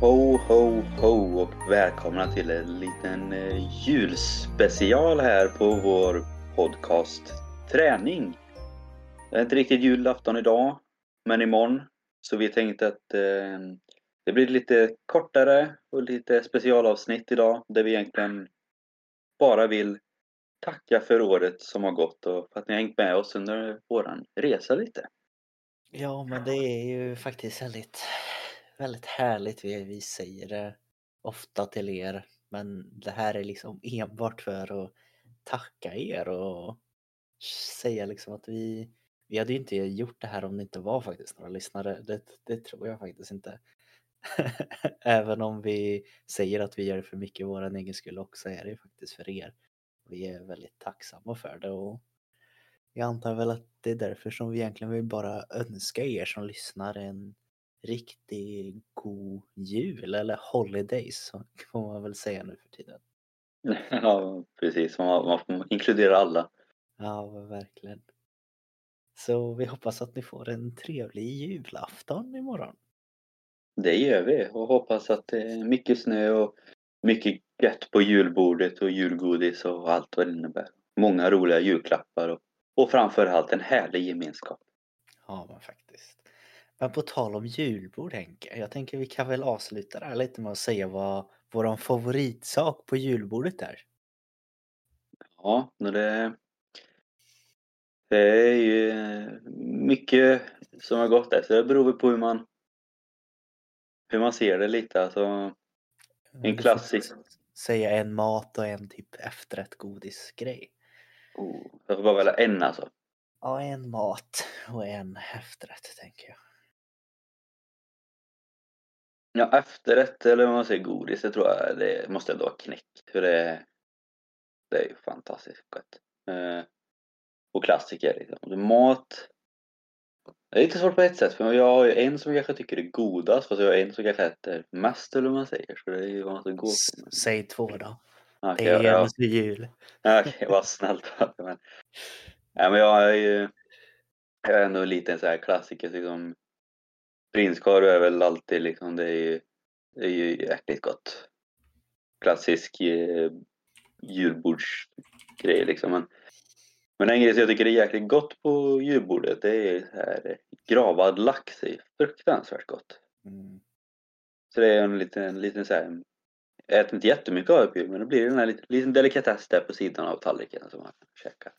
Ho, ho, ho och välkomna till en liten eh, julspecial här på vår podcast Träning. Det är inte riktigt julafton idag, men imorgon. Så vi tänkte att eh, det blir lite kortare och lite specialavsnitt idag där vi egentligen bara vill tacka för året som har gått och för att ni har hängt med oss under våran resa lite. Ja, men det är ju faktiskt väldigt, väldigt härligt. Vi, vi säger det ofta till er, men det här är liksom enbart för att tacka er och säga liksom att vi, vi hade ju inte gjort det här om det inte var faktiskt några lyssnare. Det, det tror jag faktiskt inte. Även om vi säger att vi gör det för mycket i vår egen skull också är det ju faktiskt för er. Vi är väldigt tacksamma för det och jag antar väl att det är därför som vi egentligen vill bara önska er som lyssnar en riktigt god jul eller holidays får man väl säga nu för tiden. Ja, precis. Man, man får inkludera alla. Ja, verkligen. Så vi hoppas att ni får en trevlig julafton imorgon. Det gör vi och hoppas att det är mycket snö och mycket gött på julbordet och julgodis och allt vad det innebär. Många roliga julklappar och, och framförallt en härlig gemenskap. Ja, men faktiskt. Men på tal om julbord Henke, jag tänker vi kan väl avsluta det här lite med att säga vad vår favoritsak på julbordet är. Ja, det, det är ju mycket som har gått där, så det beror på hur man hur man ser det lite. Alltså, en klassisk... Säga en mat och en typ efterrätt godisgrej. Oh, jag får bara välja en alltså. Ja, en mat och en efterrätt tänker jag. Ja, efterrätt eller vad man säger godis, det tror jag det måste ändå vara knäck. För det, det är ju fantastiskt gott. Eh, och klassiker liksom. Mat. Det är lite svårt på ett sätt för jag har ju en som kanske tycker är godast fast jag har en som kanske äter mest eller vad man säger. Så det är ju vad man ska gå på. Säg två då. Okay, det är ju ja, jul. Okej, okay, vad snällt. men, ja, men jag är ju jag är ändå en liten så här klassiker liksom. Prinskorv är väl alltid liksom, det är ju, det är ju jäkligt gott. Klassisk eh, julbordsgrej liksom. Men, men en grej som jag tycker är jäkligt gott på julbordet det är här gravad lax. Det är fruktansvärt gott. Mm. Så det är en liten, en liten så här, jag äter inte jättemycket av det men det blir den här liten, liten delikatess där på sidan av tallriken som man kan käka.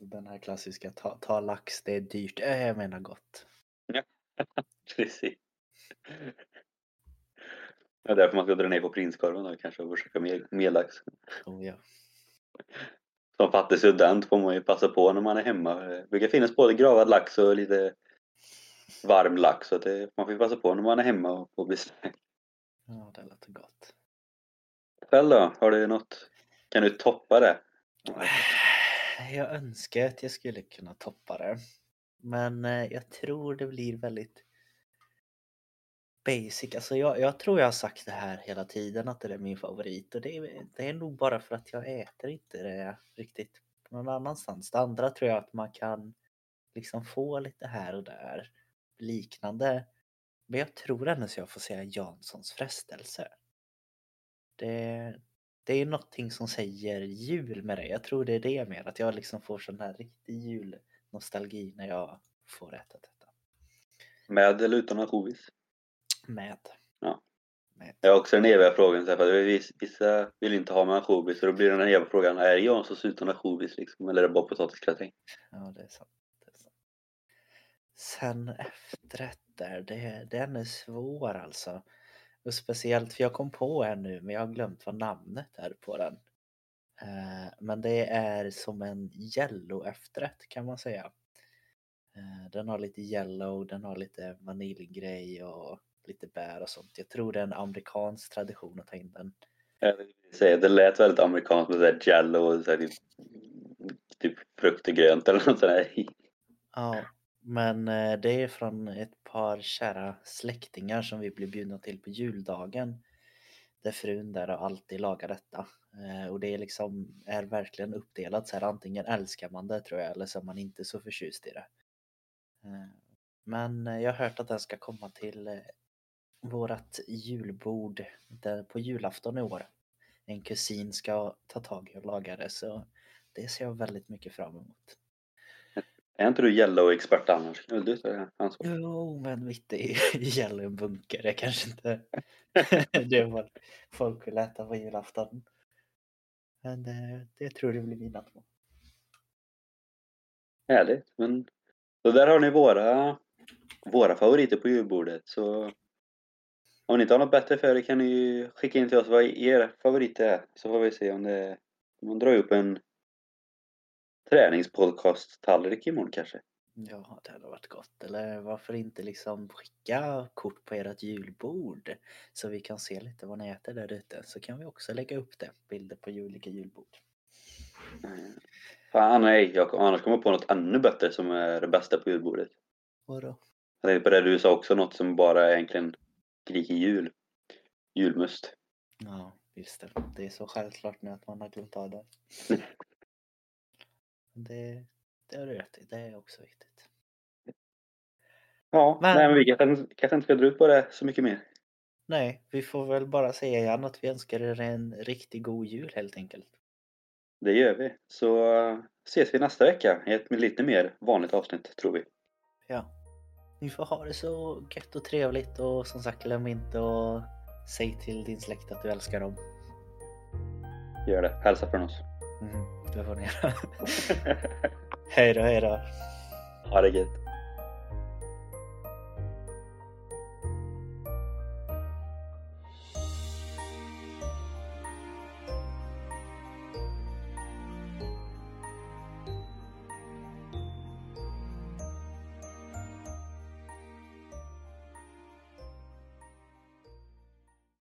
Den här klassiska ta, ta lax, det är dyrt. Äh, jag menar gott. Ja, precis. Det är därför man ska dra ner på prinskorven då kanske och försöka mer, mer lax. Oh, ja. Som fattig student får man ju passa på när man är hemma. Det brukar finnas både gravad lax och lite varm lax. Så det, man får passa på när man är hemma och får besök. Ja, det låter gott. Själv då? Har du något? Kan du toppa det? Jag önskar att jag skulle kunna toppa det. Men eh, jag tror det blir väldigt basic. Alltså jag, jag tror jag har sagt det här hela tiden att det är min favorit och det är, det är nog bara för att jag äter inte det riktigt någon annanstans. Det andra tror jag att man kan liksom få lite här och där liknande. Men jag tror ändå så jag får säga Janssons frestelse. Det, det är någonting som säger jul med det. Jag tror det är det mer, att jag liksom får sån här riktig jul julnostalgi när jag får äta detta. Med eller utan ansjovis? Med. Ja. Med. Jag har också den eviga frågan, för vissa vill inte ha med ansjovis så då blir den eviga frågan, är Janssons utan ansjovis liksom, eller är det bara potatisgratäng? Ja, det är sant. Det är sant. Sen efterrätter, det, den är svår alltså. Och speciellt för jag kom på en nu men jag har glömt vad namnet är på den. Eh, men det är som en yellow efterrätt kan man säga. Eh, den har lite yellow, den har lite vaniljgrej och lite bär och sånt. Jag tror det är en amerikansk tradition att ta in den. Jag vill säga, det lät väldigt amerikanskt med såhär jello och såhär, typ, typ frukt och grönt eller något sånt. Ja, men eh, det är från ett par kära släktingar som vi blev bjudna till på juldagen. Där frun där har alltid lagat detta. Eh, och det är liksom är verkligen uppdelat så här antingen älskar man det tror jag eller så är man inte så förtjust i det. Eh, men jag har hört att den ska komma till eh, vårat julbord där på julafton i år. En kusin ska ta tag i och laga det så det ser jag väldigt mycket fram emot. Är inte du yellow-expert annars? Du det ansvar? Jo, men mitt i gäller en bunker. Det kanske inte det vad folk vill äta på julafton. Men det, det tror jag blir mina två. Härligt. Men så där har ni våra, våra favoriter på julbordet. Så om ni inte har något bättre för er kan ni skicka in till oss vad er favorit är. Så får vi se om det man drar upp en träningspodcast-tallrik imorgon kanske. Ja, det hade varit gott. Eller varför inte liksom skicka kort på ert julbord så vi kan se lite vad ni äter där ute. Så kan vi också lägga upp det, bilder på olika julbord. Fan nej, jag annars kommer på något ännu bättre som är det bästa på julbordet. Vadå? Jag tänkte på det du sa också, något som bara egentligen skriker jul. Julmust. Ja, just det. Det är så självklart nu att man har glömt av det. Det, det har du rätt i. Det är också viktigt. Ja, Men- nej vi kanske, kanske inte ska dra ut på det så mycket mer. Nej, vi får väl bara säga igen att vi önskar er en riktigt god jul helt enkelt. Det gör vi. Så eh, ses vi nästa vecka i ett lite mer vanligt avsnitt tror vi. Ja. Ni får ha det så gött och trevligt och som sagt glöm inte att säg till din släkt att du älskar dem. Gör det. Hälsa från oss. Mm, det får göra. hej då, hej då. ha det gött.